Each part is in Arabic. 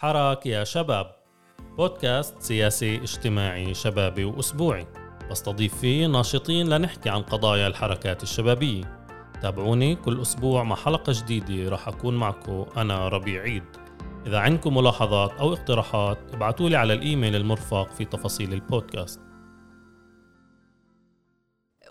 حراك يا شباب. بودكاست سياسي اجتماعي شبابي وأسبوعي. بستضيف فيه ناشطين لنحكي عن قضايا الحركات الشبابية. تابعوني كل أسبوع مع حلقة جديدة راح أكون معكم أنا ربيع عيد. إذا عندكم ملاحظات أو اقتراحات ابعتوا لي على الإيميل المرفق في تفاصيل البودكاست.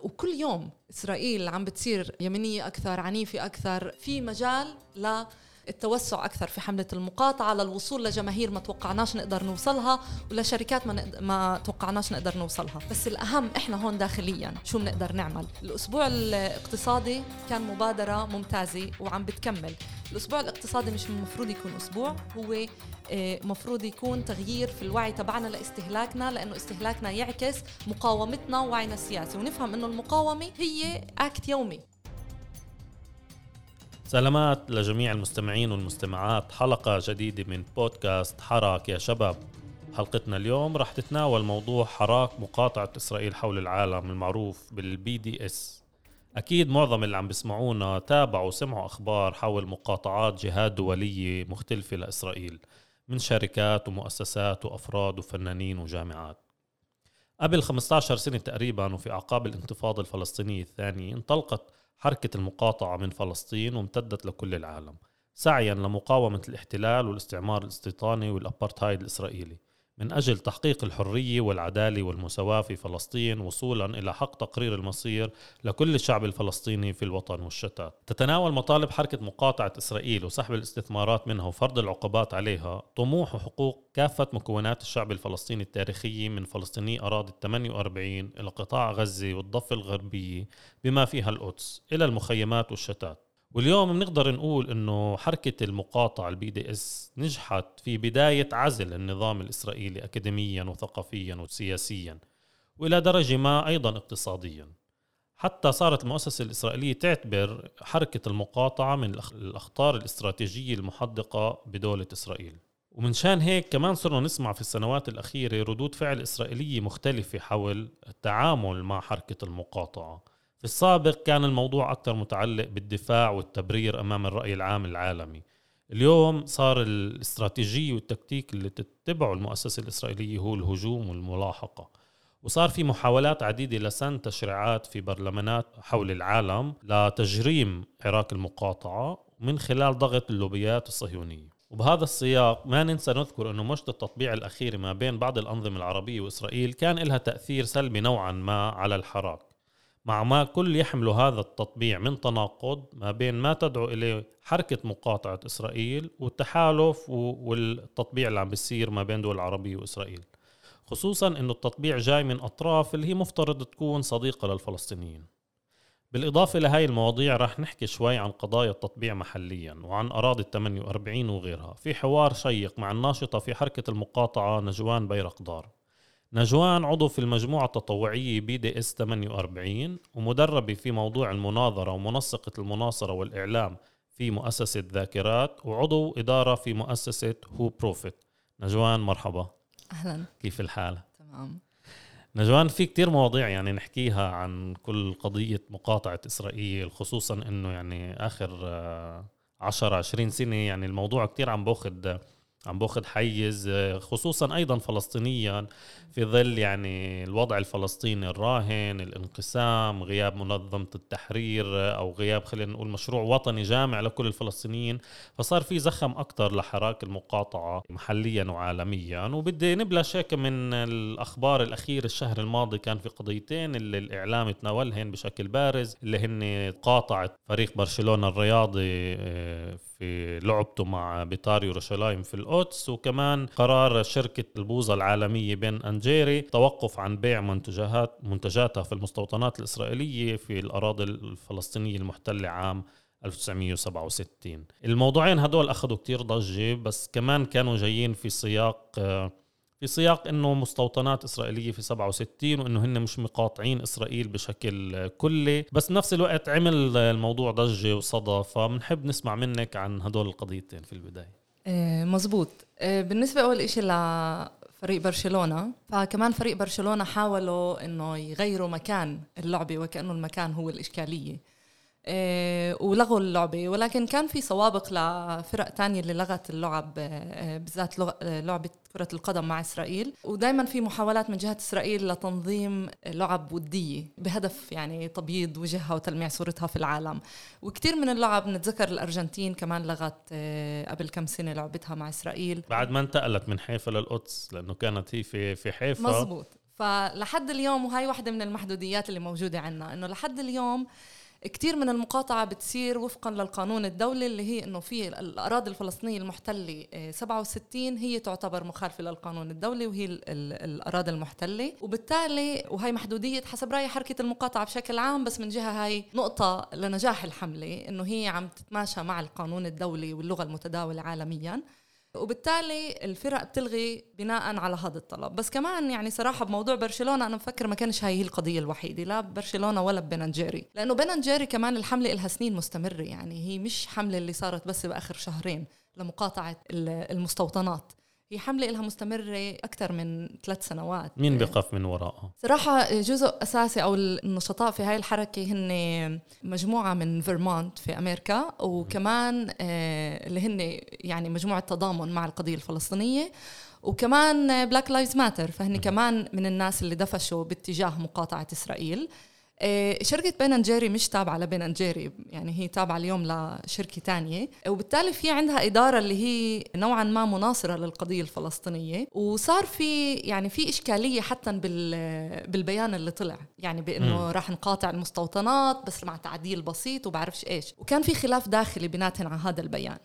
وكل يوم إسرائيل عم بتصير يمينية أكثر عنيفة أكثر في مجال ل التوسع أكثر في حملة المقاطعة للوصول لجماهير ما توقعناش نقدر نوصلها ولشركات ما نقدر ما توقعناش نقدر نوصلها. بس الأهم إحنا هون داخليا شو بنقدر نعمل؟ الأسبوع الاقتصادي كان مبادرة ممتازة وعم بتكمل. الأسبوع الاقتصادي مش المفروض يكون أسبوع هو آه، مفروض يكون تغيير في الوعي تبعنا لاستهلاكنا لأنه استهلاكنا يعكس مقاومتنا ووعينا السياسي. ونفهم إنه المقاومة هي أكت يومي. سلامات لجميع المستمعين والمستمعات. حلقة جديدة من بودكاست حراك يا شباب. حلقتنا اليوم رح تتناول موضوع حراك مقاطعة إسرائيل حول العالم المعروف بالبي دي إس. أكيد معظم اللي عم بيسمعونا تابعوا وسمعوا أخبار حول مقاطعات جهات دولية مختلفة لإسرائيل من شركات ومؤسسات وأفراد وفنانين وجامعات. قبل 15 سنة تقريبا وفي أعقاب الانتفاضة الفلسطينية الثانية انطلقت حركة المقاطعة من فلسطين وامتدت لكل العالم سعيا لمقاومة الاحتلال والاستعمار الاستيطاني والأبارتهايد الإسرائيلي. من أجل تحقيق الحرية والعدالة والمساواة في فلسطين وصولا إلى حق تقرير المصير لكل الشعب الفلسطيني في الوطن والشتات. تتناول مطالب حركة مقاطعة إسرائيل وسحب الاستثمارات منها وفرض العقوبات عليها طموح وحقوق كافة مكونات الشعب الفلسطيني التاريخي من فلسطيني أراضي 48 إلى قطاع غزة والضفة الغربية بما فيها القدس إلى المخيمات والشتات. واليوم بنقدر نقول إنه حركة المقاطعة ال BDS نجحت في بداية عزل النظام الإسرائيلي اكاديميا وثقافيا وسياسيا وإلى درجة ما أيضا اقتصاديا. حتى صارت المؤسسة الإسرائيلية تعتبر حركة المقاطعة من الأخطار الاستراتيجية المحدقة بدولة إسرائيل. ومن شان هيك كمان صرنا نسمع في السنوات الأخيرة ردود فعل إسرائيلية مختلفة حول التعامل مع حركة المقاطعة. في السابق كان الموضوع أكثر متعلق بالدفاع والتبرير أمام الرأي العام العالمي. اليوم صار الاستراتيجية والتكتيك اللي تتبعه المؤسسة الإسرائيلية هو الهجوم والملاحقة. وصار في محاولات عديدة لسن تشريعات في برلمانات حول العالم لتجريم عراق المقاطعة من خلال ضغط اللوبيات الصهيونية. وبهذا السياق ما ننسى نذكر أنه مشط التطبيع الأخير ما بين بعض الأنظمة العربية وإسرائيل كان لها تأثير سلبي نوعا ما على الحراك. مع ما كل يحمل هذا التطبيع من تناقض ما بين ما تدعو إليه حركة مقاطعة إسرائيل والتحالف والتطبيع اللي عم بيصير ما بين دول العربية وإسرائيل. خصوصا أنه التطبيع جاي من أطراف اللي هي مفترض تكون صديقة للفلسطينيين. بالإضافة لهاي المواضيع رح نحكي شوي عن قضايا التطبيع محليا وعن أراضي ال 48 وغيرها. في حوار شيق مع الناشطة في حركة المقاطعة نجوان بيرقدار نجوان عضو في المجموعة التطوعية BDS 48 ومدربة في موضوع المناظرة ومنسقة المناصرة والإعلام في مؤسسة ذاكرات وعضو إدارة في مؤسسة Who Profits نجوان مرحبا. أهلا. كيف الحال؟ تمام. نجوان في كتير مواضيع يعني نحكيها عن كل قضية مقاطعة إسرائيل خصوصا أنه يعني آخر 10 20 سنة يعني الموضوع كتير عم باخد عم بأخذ حيز خصوصا أيضا فلسطينيا. في ظل يعني الوضع الفلسطيني الراهن الانقسام غياب منظمة التحرير أو غياب خلينا نقول مشروع وطني جامع لكل الفلسطينيين فصار في زخم أكثر لحراك المقاطعة محليا وعالميا. وبدي نبلش هيك من الأخبار الاخيره الشهر الماضي كان في قضيتين اللي الإعلام تناولهن بشكل بارز اللي هن مقاطعة فريق برشلونة الرياضي آه، في لعبته مع بيتار يروشلايم في القدس وكمان قرار شركة البوظة العالمية Ben and Jerry توقف عن بيع منتجات منتجاتها في المستوطنات الإسرائيلية في الأراضي الفلسطينية المحتلة عام 1967 الموضوعين هدول أخذوا كتير ضجة بس كمان كانوا جايين في سياق في سياق إنه مستوطنات إسرائيلية في 67 وإنه هن مش مقاطعين إسرائيل بشكل كلي. بس بنفس الوقت عمل الموضوع ضجة وصدى فبنحب نسمع منك عن هدول القضيتين في البداية. آه، مزبوط. آه، بالنسبة أول شيء لفريق برشلونة. فكمان فريق برشلونة حاولوا إنه يغيروا مكان اللعبة وكأنه المكان هو الإشكالية. ولغوا اللعبة. ولكن كان في سوابق لفرق تانية اللي لغت اللعب آه، بالذات آه، لعبة كرة القدم مع إسرائيل. ودائما في محاولات من جهة إسرائيل لتنظيم لعب ودية بهدف يعني تبييض وجهها وتلميع صورتها في العالم. وكثير من اللعب نتذكر الأرجنتين كمان لغت قبل كم سنة لعبتها مع إسرائيل. بعد ما انتقلت من حيفا للقدس لأنه كانت هي في في حيفا. مزبوط فلحد اليوم وهي واحدة من المحدوديات اللي موجودة عندنا إنه لحد اليوم كثير من المقاطعة بتصير وفقا للقانون الدولي اللي هي إنه في الأراضي الفلسطينية المحتلة 67 آه، هي تعتبر مخالفة للقانون الدولي وهي الأراضي المحتلة. وبالتالي وهي محدودية حسب رأي حركة المقاطعة بشكل عام بس من جهة هاي نقطة لنجاح الحملة إنه هي عم تتماشى مع القانون الدولي واللغة المتداولة عالميا. وبالتالي الفرق بتلغي بناء على هذا الطلب. بس كمان يعني صراحة بموضوع برشلونة أنا بفكر ما كانش هاي هي القضية الوحيدة لا برشلونة ولا ببننجيري لأنه بننجيري كمان الحملة لها سنين مستمرة يعني هي مش حملة اللي صارت بس بآخر شهرين لمقاطعة المستوطنات. هي حملة لها مستمرة أكثر من ثلاث سنوات. مين بيقف من وراءها؟ صراحة جزء أساسي أو النشطاء في هاي الحركة هن مجموعة من فيرمونت في أمريكا وكمان آه، اللي هن يعني مجموعة تضامن مع القضية الفلسطينية وكمان Black Lives Matter فهن كمان من الناس اللي دفشوا باتجاه مقاطعة إسرائيل. شركة Ben Jerry مش تابعة ل Ben Jerry يعني هي تابعة اليوم لشركة تانية. وبالتالي في عندها إدارة اللي هي نوعا ما مناصرة للقضية الفلسطينية. وصار في يعني في إشكالية حتى بالبيان اللي طلع يعني بأنه راح نقاطع المستوطنات بس مع تعديل بسيط وبعرفش إيش. وكان في خلاف داخلي بيناتهم على هذا البيان.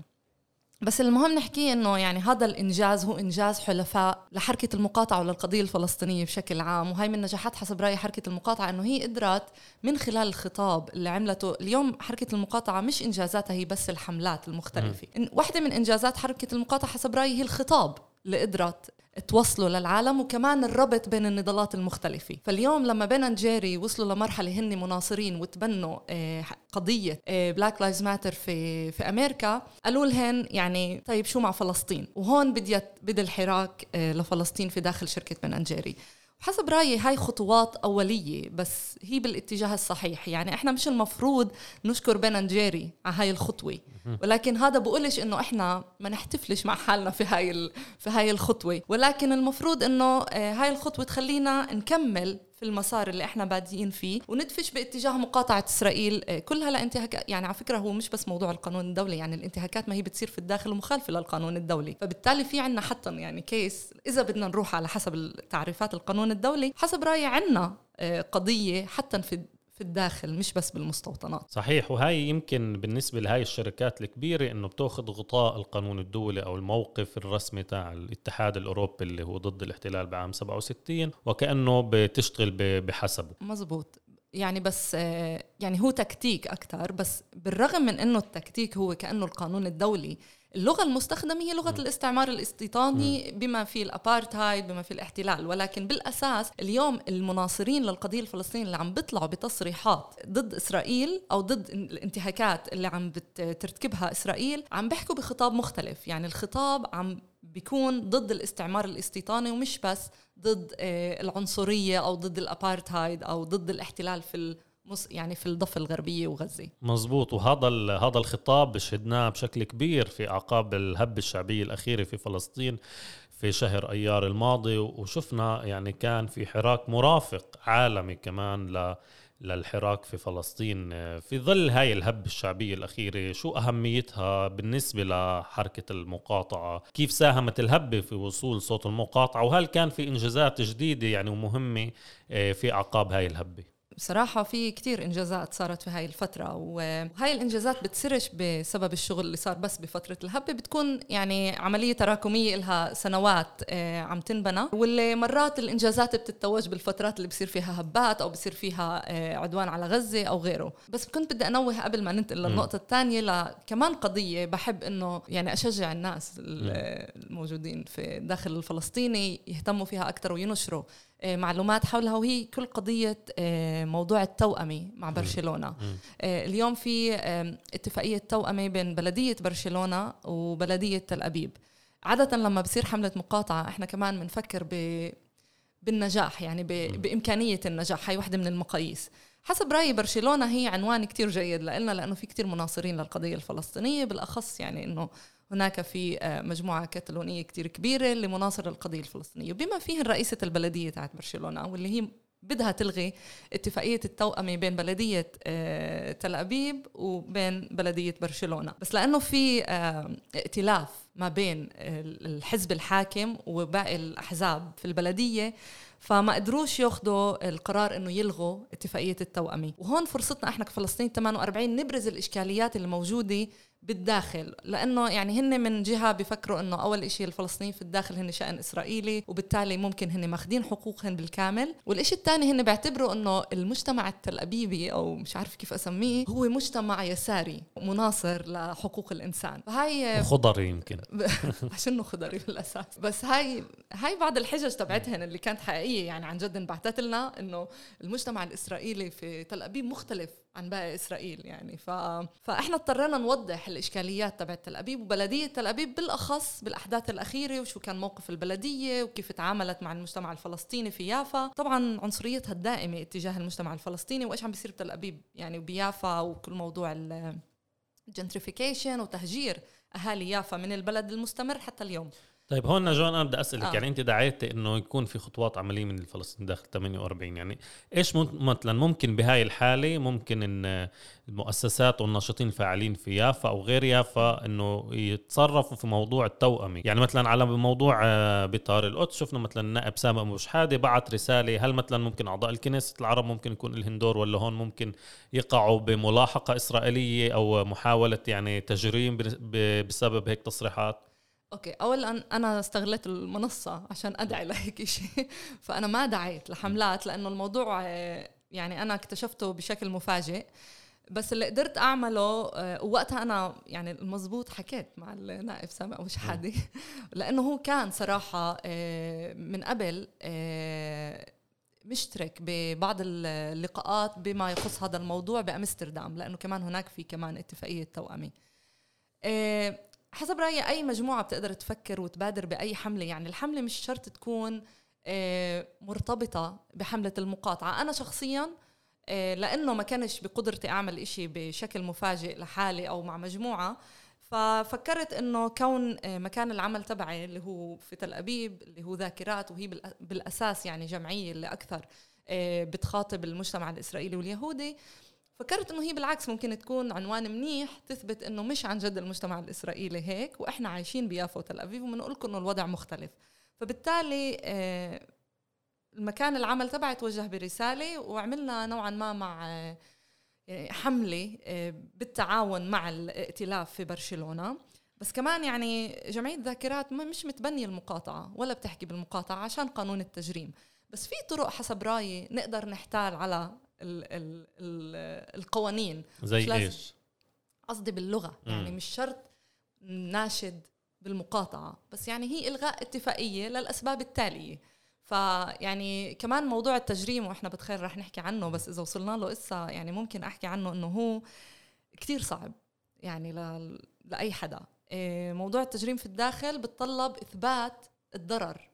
بس المهم نحكي إنه يعني هذا الإنجاز هو إنجاز حلفاء لحركة المقاطعة وللقضية الفلسطينية بشكل عام. وهي من نجاحات حسب راي حركة المقاطعة إنه هي قدرت من خلال الخطاب اللي عملته. اليوم حركة المقاطعة مش إنجازاتها هي بس الحملات المختلفة. واحدة من إنجازات حركة المقاطعة حسب رأيي هي الخطاب. اللي قدرت توصلوا للعالم وكمان الربط بين النضالات المختلفة. فاليوم لما Ben Jerry وصلوا لمرحلة هن مناصرين وتبنوا آه، قضية Black Lives Matter في في أمريكا قالوا لهن يعني طيب شو مع فلسطين؟ وهون بديت بدأ الحراك آه، لفلسطين في داخل شركة Ben Jerry حسب رأيي هاي خطوات أولية بس هي بالاتجاه الصحيح. يعني إحنا مش المفروض نشكر Ben Jerry على هاي الخطوة. ولكن هذا بقولش إنه إحنا ما نحتفلش مع حالنا في هاي في هاي الخطوة. ولكن المفروض إنه آه، هاي الخطوة تخلينا نكمل في المسار اللي إحنا بادئين فيه وندفش باتجاه مقاطعة إسرائيل. آه، كلها لانتهاك يعني على فكرة هو مش بس موضوع القانون الدولي يعني الانتهاكات ما هي بتصير في الداخل مخالفه للقانون الدولي. فبالتالي في عنا حتى يعني كيس إذا بدنا نروح على حسب تعريفات القانون الدولي حسب رايي عنا آه، قضية حتى في في الداخل مش بس بالمستوطنات. صحيح وهي يمكن بالنسبة لهاي الشركات الكبيرة إنه بتأخذ غطاء القانون الدولي أو الموقف الرسمي تاع الاتحاد الأوروبي اللي هو ضد الاحتلال بعام 67 وكأنه بتشتغل بحسبه. مزبوط. يعني بس يعني هو تكتيك أكثر بس بالرغم من إنه التكتيك هو كأنه القانون الدولي اللغة المستخدمة هي لغة. الاستعمار الاستيطاني. بما في الأبارتهايد بما في الاحتلال ولكن بالأساس اليوم المناصرين للقضية الفلسطينية اللي عم بيطلعوا بتصريحات ضد إسرائيل أو ضد الانتهاكات اللي عم بترتكبها إسرائيل عم بيحكوا بخطاب مختلف يعني الخطاب عم بيكون ضد الاستعمار الاستيطاني ومش بس ضد آه، العنصرية أو ضد الأبارتهايد أو ضد الاحتلال في يعني في الضفة الغربية وغزة. مزبوط. وهذا هذا الخطاب شهدناه بشكل كبير في أعقاب الهبة الشعبية الأخيرة في فلسطين في شهر أيار الماضي. وشفنا يعني كان في حراك مرافق عالمي كمان ل للحراك في فلسطين. في ظل هاي الهبة الشعبية الأخيرة شو أهميتها بالنسبة لحركة المقاطعة؟ كيف ساهمت الهبة في وصول صوت المقاطعة؟ وهل كان في إنجازات جديدة يعني ومهمة آه، في أعقاب هاي الهبة؟ بصراحة في كتير إنجازات صارت في هاي الفترة وهاي الإنجازات بتصيرش بسبب الشغل اللي صار بس بفترة الهبة. بتكون يعني عملية تراكمية لها سنوات آه، عم تنبنى. واللي مرات الإنجازات بتتوج بالفترات اللي بصير فيها هبات أو بصير فيها آه، عدوان على غزة أو غيره. بس كنت بدي أنوه قبل ما ننتقل للنقطة الثانية لكمان قضية بحب إنه يعني أشجع الناس الموجودين في داخل الفلسطيني يهتموا فيها أكثر وينشروا. معلومات حولها وهي كل قضية آه، موضوع التوأمة مع برشلونة. آه، اليوم في اتفاقية توأمة بين بلدية برشلونة وبلدية تل أبيب. عادة لما بصير حملة مقاطعة إحنا كمان بنفكر ب بالنجاح يعني ب... بإمكانية النجاح. هاي واحدة من المقاييس. حسب رأيي برشلونة هي عنوان كتير جيد لنا لأنه في كتير مناصرين للقضية الفلسطينية بالأخص يعني أنه هناك في آه، مجموعة كتالونية كتير كبيرة لمناصر القضية الفلسطينية. بما فيهن رئيسة البلدية تاعت برشلونة واللي هي بدها تلغي اتفاقية التوأمة بين بلدية آه، تل أبيب وبين بلدية برشلونة. بس لأنه في آه، ائتلاف ما بين الحزب الحاكم وباقي الأحزاب في البلدية فما قدروش ياخذوا القرار إنه يلغوا اتفاقية التوأمه وهون فرصتنا إحنا كفلسطين 48 نبرز الإشكاليات اللي موجودة بالداخل لأنه يعني هن من جهة بفكروا إنه أول شيء الفلسطينيين في الداخل هن شأن إسرائيلي وبالتالي ممكن هن ماخذين حقوقهم بالكامل. والشيء الثاني هن بيعتبروا إنه المجتمع التل أبيبي أو مش عارف كيف أسميه هو مجتمع يساري مناصر لحقوق الإنسان. فهي خضري يمكن. عشان خضري بالأساس. بس هاي هاي بعض الحجج تبعتهن اللي كانت حقيقية يعني عن جد انبعثت لنا إنه المجتمع الإسرائيلي في تل أبيب مختلف عن باقي إسرائيل يعني. ف... فإحنا اضطرينا نوضح الإشكاليات تبعت تل أبيب وبلدية تل أبيب بالأخص بالأحداث الأخيرة وشو كان موقف البلدية وكيف تعاملت مع المجتمع الفلسطيني في يافا. طبعا عنصريتها الدائمة اتجاه المجتمع الفلسطيني وإيش عم بيصير بتل أبيب يعني وبيافا وكل موضوع ال gentrification وتهجير أهالي يافا من البلد المستمر حتى اليوم. طيب هون نجوان أنا بدي أسألك آه. يعني أنت دعيتي إنه يكون في خطوات عملية من الفلسطينيين داخل 48 يعني إيش مثلا ممكن بهاي الحالة ممكن إن المؤسسات والناشطين الفاعلين في يافا أو غير يافا إنه يتصرفوا في موضوع التوأمة يعني مثلا على موضوع آه، بيتار القدس شفنا مثلا النائب سامي أبو شحادة بعت رسالة هل مثلا ممكن أعضاء الكنيست العرب ممكن يكون لهم دور ولا هون ممكن يقعوا بملاحقة إسرائيلية أو محاولة يعني تجريم بسبب هيك تصريحات أوكي اولا أنا استغلت المنصة عشان أدعي لهيك شيء فأنا ما دعيت لحملات لأنه الموضوع آه، يعني أنا اكتشفته بشكل مفاجئ. بس اللي قدرت أعمله آه، ووقتها أنا يعني المزبوط حكيت مع النائب سامي ابو شحاده لأنه هو كان صراحة آه، من قبل مشترك ببعض اللقاءات بما يخص هذا الموضوع بأمستردام لأنه كمان هناك في كمان اتفاقية توأمه حسب رأيي أي مجموعة بتقدر تفكر وتبادر بأي حملة يعني الحملة مش شرط تكون آه، مرتبطة بحملة المقاطعة. أنا شخصيا آه، لأنه ما كانش بقدرتي أعمل إشي بشكل مفاجئ لحالي أو مع مجموعة ففكرت إنه كون آه، مكان العمل تبعي اللي هو في تل أبيب اللي هو ذاكرات وهي بالأساس يعني جمعية اللي أكثر بتخاطب المجتمع الإسرائيلي واليهودي فكرت إنه هي بالعكس ممكن تكون عنوان منيح تثبت إنه مش عن جد المجتمع الإسرائيلي هيك وإحنا عايشين بيافا وتل ابيب وبنقول لكم إنه الوضع مختلف. فبالتالي آه، المكان العمل تبعي توجه برسالة وعملنا نوعا ما مع آه، يعني حملة آه، بالتعاون مع الائتلاف في برشلونة. بس كمان يعني جمعية ذاكرات مش متبنية المقاطعة ولا بتحكي بالمقاطعة عشان قانون التجريم. بس في طرق حسب رأيي نقدر نحتال على ال ال ال القوانين. زي إيش؟ قصدي باللغة. مم. يعني مش شرط ناشد بالمقاطعة. بس يعني هي إلغاء اتفاقية للأسباب التالية. فيعني كمان موضوع التجريم وإحنا بتخيل رح نحكي عنه بس إذا وصلنا له اسا يعني ممكن أحكي عنه إنه هو كتير صعب يعني ل... لأي حدا. إيه، موضوع التجريم في الداخل بتطلب إثبات الضرر.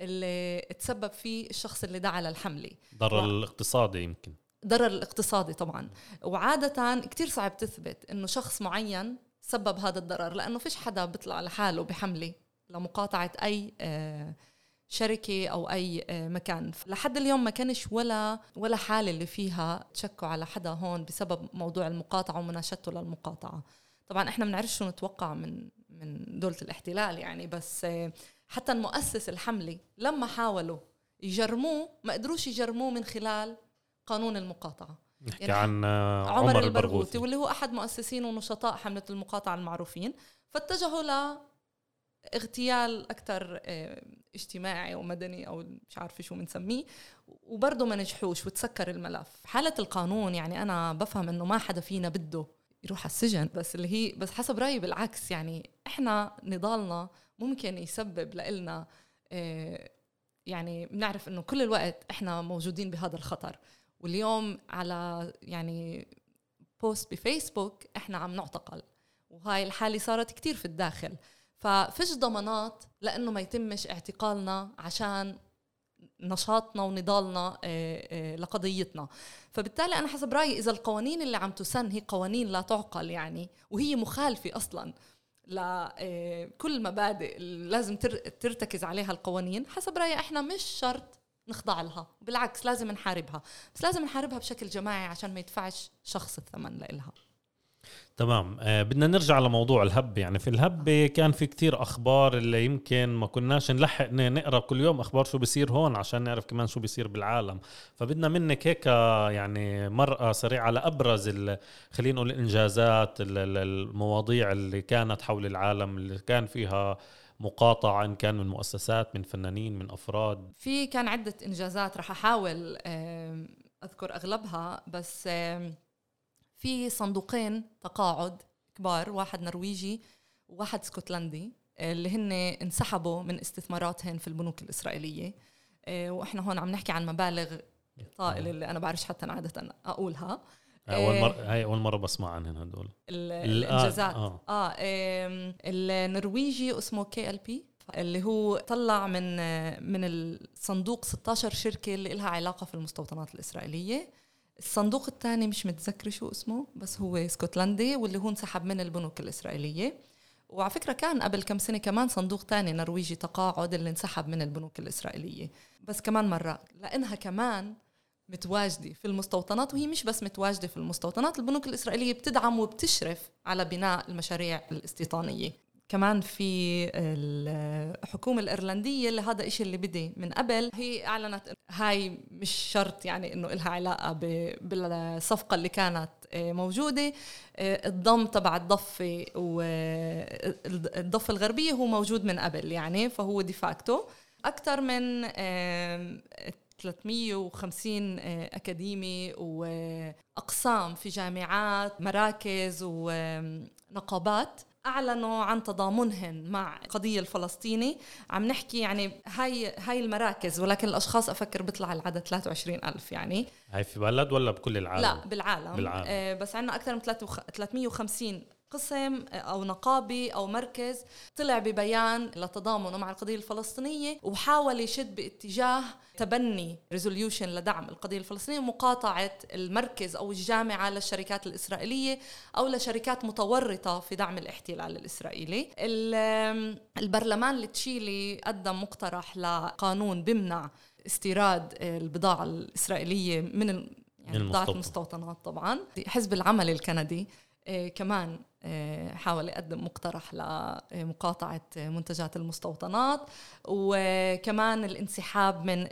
اللي تسبب فيه الشخص اللي دعا للحملة. ضرر و... الاقتصادي يمكن. ضرر الاقتصادي طبعا. وعادة كتير صعب تثبت إنه شخص معين سبب هذا الضرر لأنه فيش حدا بيطلع لحاله بحملة لمقاطعة أي آه، شركة أو أي آه، مكان. لحد اليوم ما كانش ولا ولا حالة اللي فيها تشكوا على حدا هون بسبب موضوع المقاطعة ومناشدته للمقاطعة. طبعا إحنا بنعرف شو نتوقع من من دولة الاحتلال يعني بس آه، حتى المؤسس الحملة لما حاولوا يجرموه ما قدروش يجرموه من خلال قانون المقاطعة. نحكي يعني عن عمر, عمر البرغوثي واللي هو أحد مؤسسين ونشطاء حملة المقاطعة المعروفين فاتجهوا ل اغتيال أكثر آه، اجتماعي أو مدني أو مش عارفة شو بنسميه وبرضه ما نجحوش وتسكر الملف. حالة القانون يعني أنا بفهم إنه ما حدا فينا بده يروح على السجن بس اللي هي بس حسب رأيي بالعكس يعني إحنا نضالنا ممكن يسبب لإلنا آه، يعني بنعرف إنه كل الوقت إحنا موجودين بهذا الخطر. واليوم على يعني بوست بفيسبوك إحنا عم نعتقل. وهاي الحالة صارت كتير في الداخل. ففيش ضمانات لإنه ما يتمش اعتقالنا عشان نشاطنا ونضالنا لقضيتنا. فبالتالي أنا حسب رأيي إذا القوانين اللي عم تسن هي قوانين لا تعقل يعني وهي مخالفة أصلا. لكل مبادئ لازم ترتكز عليها القوانين حسب رايي إحنا مش شرط نخضع لها بالعكس لازم نحاربها. بس لازم نحاربها بشكل جماعي عشان ما يدفعش شخص الثمن لإلها. تمام. آه بدنا نرجع لموضوع الهب يعني في الهب كان في كتير أخبار اللي يمكن ما كناش نلحق نقرأ كل يوم أخبار شو بيصير هون عشان نعرف كمان شو بيصير بالعالم. فبدنا منك هيك يعني مرأة سريعة على ابرز خلينا نقول الإنجازات المواضيع اللي كانت حول العالم اللي كان فيها مقاطعة إن كان من مؤسسات من فنانين من أفراد. في كان عدة إنجازات رح أحاول أذكر أغلبها بس في صندوقين تقاعد كبار واحد نرويجي وواحد اسكتلندي اللي هن انسحبوا من استثماراتهم في البنوك الإسرائيلية. آه، وإحنا هون عم نحكي عن مبالغ طائلة اللي أنا بعرفش حتى عادة أقولها. أول مره آه، هاي أول مرة بسمع عنهم هدول. الإنجازات. آه, آه. النرويجي اسمه كي إل بي اللي هو طلع من من الصندوق 16 شركة اللي لها علاقة في المستوطنات الإسرائيلية. الصندوق الثاني مش متذكره شو اسمه بس هو اسكتلندي واللي هو انسحب من البنوك الإسرائيلية. وعلى فكرة كان قبل كم سنة كمان صندوق تاني نرويجي تقاعد اللي انسحب من البنوك الإسرائيلية. بس كمان مرة لأنها كمان متواجدة في المستوطنات وهي مش بس متواجدة في المستوطنات البنوك الإسرائيلية بتدعم وبتشرف على بناء المشاريع الاستيطانية. كمان في الحكومة الإيرلندية اللي هذا إشي اللي بدي من قبل. هي أعلنت هاي مش شرط يعني إنه إلها علاقة بالصفقة اللي كانت آه، موجودة. آه، الضم تبع الضفة والضفة الغربية هو موجود من قبل يعني فهو ديفاكتو أكثر من 350 آه، أكاديمي وأقسام في جامعات مراكز ونقابات أعلنوا عن تضامنهم مع القضية الفلسطيني. عم نحكي يعني هاي هاي المراكز ولكن الأشخاص أفكر بيطلع العدد 23 ألف يعني. هاي في بلد ولا بكل العالم؟ لا بالعالم, بالعالم. آه بس عندنا أكثر من 350 قسم أو نقابي أو مركز طلع ببيان لتضامنه مع القضية الفلسطينية وحاول يشد باتجاه تبني ريزوليوشن لدعم القضية الفلسطينية ومقاطعه المركز أو الجامعة للشركات الإسرائيلية أو لشركات متورطة في دعم الاحتلال الإسرائيلي. البرلمان التشيلي قدم مقترح لقانون بمنع استيراد البضاعة الإسرائيلية من يعني بضاعة المستوطنات طبعا حزب العمل الكندي آه، كمان حاول يقدم مقترح لمقاطعة منتجات المستوطنات وكمان الانسحاب من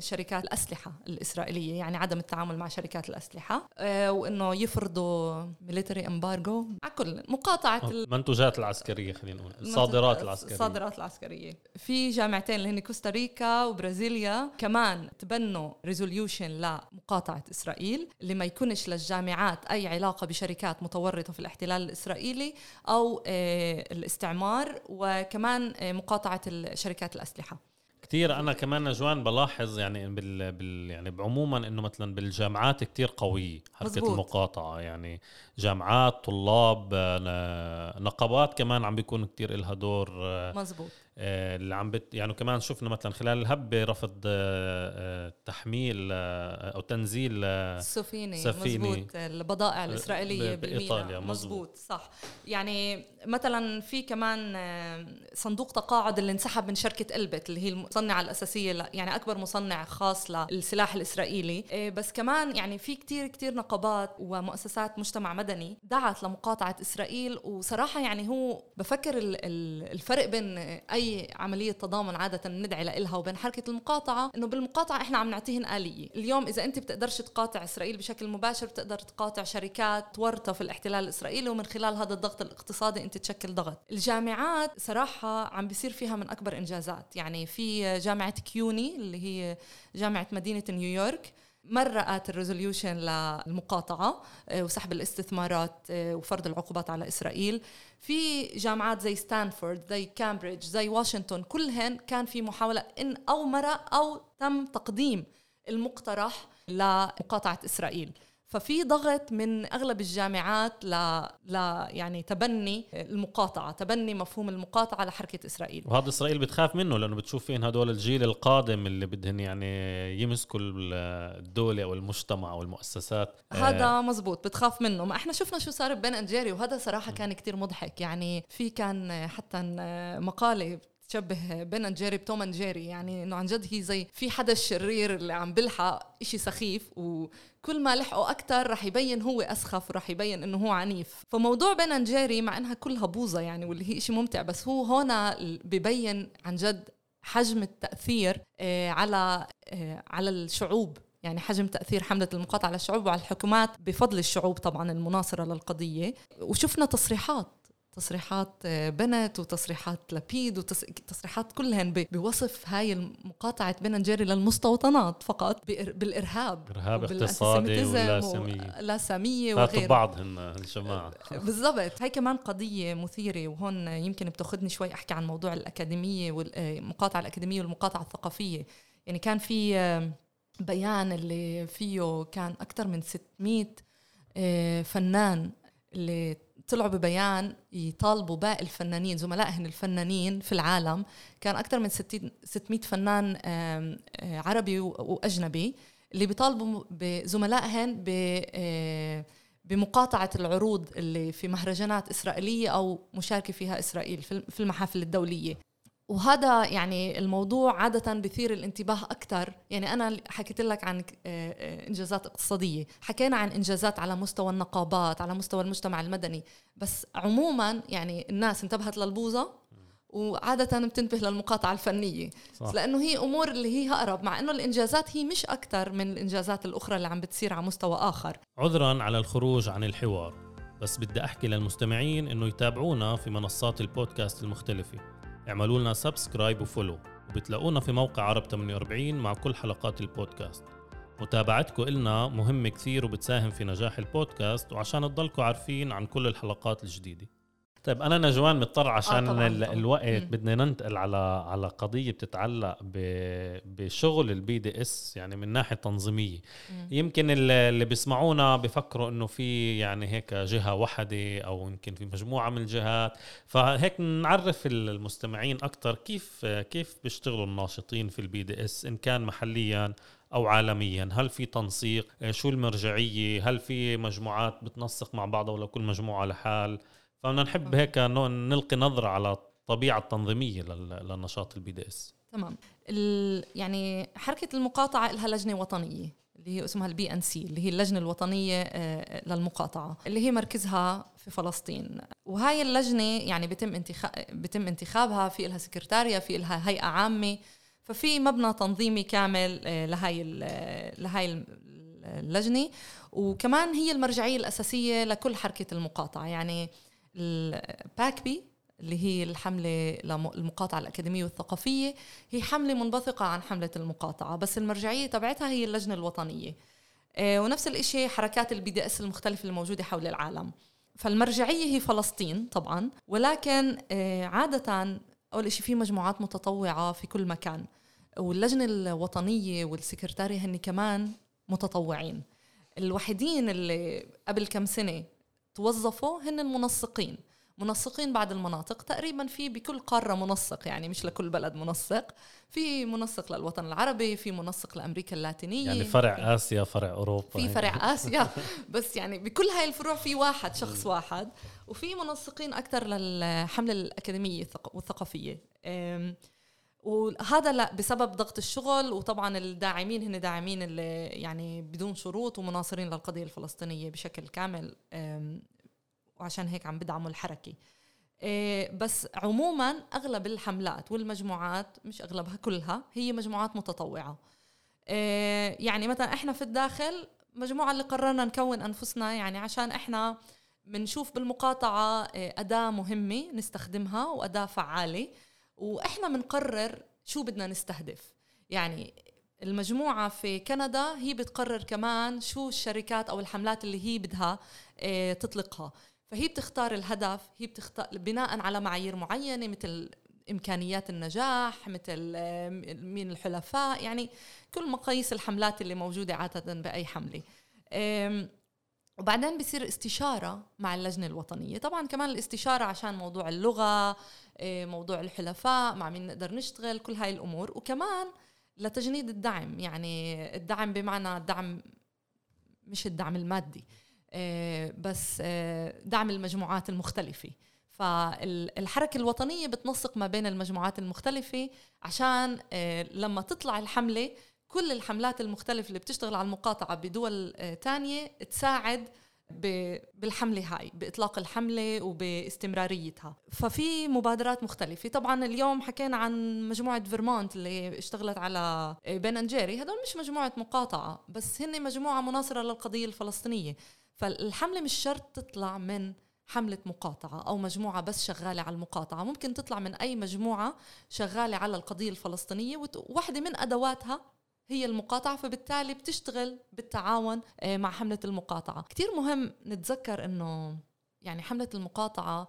شركات الأسلحة الإسرائيلية يعني عدم التعامل مع شركات الأسلحة آه، وإنه يفرضوا military embargo على كل مقاطعة المنتوجات العسكرية خلينا نقول الصادرات العسكرية. الصادرات العسكرية. في جامعتين اللي هن كوستاريكا وبرازيليا كمان تبنوا resolution لمقاطعة إسرائيل اللي ما يكونش للجامعات أي علاقة بشركات متورطة في الاحتلال الإسرائيلي أو آه، الاستعمار وكمان آه، مقاطعة شركات الأسلحة. كثير أنا كمان نجوان بلاحظ يعني بال, بال يعني بعموما إنه مثلا بالجامعات كثير قوية حركة مزبوط. المقاطعة. يعني جامعات طلاب آه، نقابات كمان عم بيكون كثير لها دور مزبوط اللي عم بت يعني كمان شفنا مثلا خلال الهبه رفض آه، آه، تحميل أو تنزيل السفينه سفينة مزبوط البضائع الإسرائيلية بإيطاليا مزبوط صح. يعني مثلا في كمان صندوق تقاعد اللي انسحب من شركة ألبت اللي هي المصنعة الأساسية يعني أكبر مصنع خاص للسلاح الإسرائيلي. بس كمان يعني في كتير كتير نقابات ومؤسسات مجتمع مدني دعت لمقاطعة إسرائيل. وصراحة يعني هو بفكر الفرق بين أي أي عملية تضامن عادة ندعي لها وبين حركة المقاطعة إنه بالمقاطعة إحنا عم نعطيهن آلية. اليوم إذا أنت بتقدرش تقاطع إسرائيل بشكل مباشر بتقدر تقاطع شركات ورطة في الاحتلال الإسرائيلي ومن خلال هذا الضغط الاقتصادي أنت تشكل ضغط. الجامعات صراحة عم بيصير فيها من أكبر إنجازات. يعني في جامعة كيوني اللي هي جامعة مدينة نيويورك مرقت ال resolution للمقاطعة آه، وسحب الاستثمارات آه، وفرض العقوبات على إسرائيل. في جامعات زي ستانفورد زي كامبريدج زي واشنطن كلهن كان في محاولة إن أو مرق أو تم تقديم المقترح لمقاطعة إسرائيل. ففي ضغط من أغلب الجامعات ل... ل يعني تبني المقاطعة تبني مفهوم المقاطعة لحركة إسرائيل. وهذا إسرائيل بتخاف منه لأنه بتشوف فين هدول الجيل القادم اللي بدهن يعني يمسكوا الدولة أو المجتمع أو المؤسسات. هذا آه مزبوط بتخاف منه. ما إحنا شفنا شو صار ب Ben and Jerry وهذا صراحة كان كتير مضحك. يعني في كان حتى مقالة تشبه Ben and Jerry ب Tom and Jerry. يعني إنه عن جد هي زي في حدا الشرير اللي عم بلحق إشي سخيف وكل ما لحقه أكثر رح يبين هو أسخف ورح يبين إنه هو عنيف. فموضوع Ben and Jerry مع إنها كلها بوظة يعني واللي هي إشي ممتع بس هو هون ببين عن جد حجم التأثير آه، على آه، على الشعوب. يعني حجم تأثير حملة المقاطعة على الشعوب وعلى الحكومات بفضل الشعوب طبعا المناصرة للقضية. وشفنا تصريحات تصريحات آه، بنت وتصريحات لبيد وتصريحات كلهن بوصف هاي المقاطعة بن جيري للمستوطنات فقط بالإرهاب إرهاب اقتصادي ولاسمية لاسمية وغيره بعضهن الجماعة بالضبط. هاي كمان قضية مثيرة وهون يمكن بتاخذني شوي أحكي عن موضوع الأكاديمية والمقاطعة الأكاديمية والمقاطعة الثقافية. يعني كان في آه، بيان اللي فيه كان أكثر من 600 آه، فنان اللي طلعوا ببيان يطالبوا باقي الفنانين زملائهم الفنانين في العالم. كان أكثر من 600 فنان آه، عربي وأجنبي اللي بيطالبوا بزملائهم آه، بمقاطعة العروض اللي في مهرجانات إسرائيلية أو مشاركة فيها إسرائيل في المحافل الدولية. وهذا يعني الموضوع عادة بثير الانتباه أكثر يعني أنا حكيت لك عن آه، آه، إنجازات اقتصادية. حكينا عن إنجازات على مستوى النقابات على مستوى المجتمع المدني. بس عموما يعني الناس انتبهت للبوظة وعادة بتنتبه للمقاطعة الفنية. صح. لأنه هي أمور اللي هي أقرب مع أنه الإنجازات هي مش أكثر من الإنجازات الأخرى اللي عم بتصير على مستوى آخر. عذرا على الخروج عن الحوار. بس بدي أحكي للمستمعين أنه يتابعونا في منصات البودكاست المختلفة. اعملوا لنا subscribe و follow وبتلاقونا في موقع عرب 48 مع كل حلقات البودكاست. متابعتكم إلنا مهمة كثير وبتساهم في نجاح البودكاست وعشان تضلكم عارفين عن كل الحلقات الجديدة. طيب أنا نجوان مضطر عشان آه طبعاً. الوقت مم. بدنا ننتقل على على قضية بتتعلق بشغل ال BDS يعني من ناحية تنظيمية مم. يمكن اللي بيسمعونا بفكروا إنه في يعني هيك جهة وحدة أو يمكن في مجموعة من الجهات فهيك نعرف المستمعين أكثر كيف كيف بيشتغلوا الناشطين في ال BDS إن كان محليا أو عالميا هل في تنسيق شو المرجعية هل في مجموعات بتنسق مع بعضها ولا كل مجموعة لحال فبدنا نحب هيك نلقي نظرة على الطبيعة التنظيمية للنشاط ال BDS تمام. يعني حركة المقاطعة لها لجنة وطنية اللي هي اسمها ال BNC اللي هي اللجنة الوطنية آه، للمقاطعة اللي هي مركزها في فلسطين. وهاي اللجنة يعني بتم انتخاب بتم انتخابها في لها سكرتاريا في لها هيئة عامة ففي مبنى تنظيمي كامل آه، لهاي لهاي اللجنة. وكمان هي المرجعية الأساسية لكل حركة المقاطعة. يعني ال PACBI اللي هي الحملة للمقاطعة الأكاديمية والثقافية هي حملة منبثقة عن حملة المقاطعة بس المرجعية تبعتها هي اللجنة الوطنية. آه، ونفس الإشي حركات ال BDS المختلفة الموجودة حول العالم. فالمرجعية هي فلسطين طبعا ولكن آه، عادة أول إشي في مجموعات متطوعة في كل مكان. واللجنة الوطنية والسكرتارية هن كمان متطوعين. الوحيدين اللي قبل كم سنة توظفوا هن المنسقين. منسقين بعد المناطق تقريبا في بكل قارة منسق يعني مش لكل بلد منسق. في منسق للوطن العربي في منسق لأمريكا اللاتينية. يعني فرع آسيا فرع أوروبا. في فرع آسيا. بس يعني بكل هاي الفروع في واحد شخص واحد. وفي منسقين أكثر للحملة الأكاديمية والثقافية. وهذا لا بسبب ضغط الشغل وطبعا الداعمين هن داعمين اللي يعني بدون شروط ومناصرين للقضية الفلسطينية بشكل كامل وعشان هيك عم بدعموا الحركة. إيه، بس عموما أغلب الحملات والمجموعات مش أغلبها كلها هي مجموعات متطوعة. إيه، يعني مثلا إحنا في الداخل مجموعة اللي قررنا نكون أنفسنا يعني عشان إحنا بنشوف بالمقاطعة إيه، أداة مهمة نستخدمها وأداة فعالة. وإحنا بنقرر شو بدنا نستهدف. يعني المجموعة في كندا هي بتقرر كمان شو الشركات أو الحملات اللي هي بدها آه، تطلقها. فهي بتختار الهدف هي بتختار بناء على معايير معينة مثل إمكانيات النجاح مثل مين الحلفاء يعني كل مقاييس الحملات اللي موجودة عادة بأي حملة. وبعدين بصير استشارة مع اللجنة الوطنية. طبعا كمان الاستشارة عشان موضوع اللغة إيه، موضوع الحلفاء مع مين نقدر نشتغل كل هاي الأمور. وكمان لتجنيد الدعم يعني الدعم بمعنى الدعم مش الدعم المادي إيه، بس إيه، دعم المجموعات المختلفة. فالحركة الوطنية بتنسق ما بين المجموعات المختلفة عشان لما تطلع الحملة كل الحملات المختلفة اللي بتشتغل على المقاطعة بدول تانية تساعد بالحملة هاي بإطلاق الحملة وباستمراريتها. ففي مبادرات مختلفة. طبعا اليوم حكينا عن مجموعة فيرمونت اللي اشتغلت على بن أنجيري. هدول مش مجموعة مقاطعة بس هن مجموعة مناصرة للقضية الفلسطينية. فالحملة مش شرط تطلع من حملة مقاطعة أو مجموعة بس شغالة على المقاطعة. ممكن تطلع من أي مجموعة شغالة على القضية الفلسطينية وواحدة من أدواتها هي المقاطعة فبالتالي بتشتغل بالتعاون آه، مع حملة المقاطعة. كتير مهم نتذكر أنه يعني حملة المقاطعة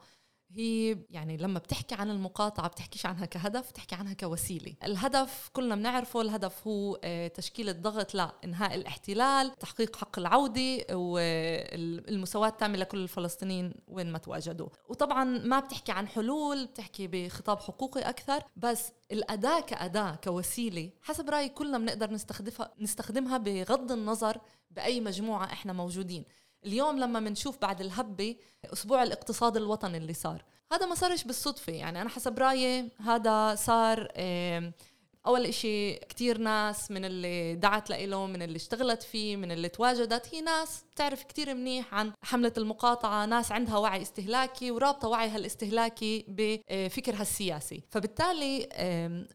هي يعني لما بتحكي عن المقاطعة بتحكيش عنها كهدف بتحكي عنها كوسيلة. الهدف كلنا بنعرفه الهدف هو آه، تشكيل الضغط لإنهاء الاحتلال تحقيق حق العودة والمساواة التامة لكل الفلسطينيين وين ما تواجدوا. وطبعا ما بتحكي عن حلول بتحكي بخطاب حقوقي أكثر بس الأداة كأداة كوسيلة حسب رأيي كلنا بنقدر نستخدمها نستخدمها بغض النظر بأي مجموعة إحنا موجودين. اليوم لما بنشوف بعد الهبة أسبوع الاقتصاد الوطني اللي صار. هذا ما صارش بالصدفة يعني أنا حسب رأيي هذا صار أول إشي كتير ناس من اللي دعت له من اللي اشتغلت فيه من اللي تواجدت هي ناس بتعرف كتير منيح عن حملة المقاطعة ناس عندها وعي استهلاكي ورابطة وعيها الاستهلاكي بفكرها السياسي فبالتالي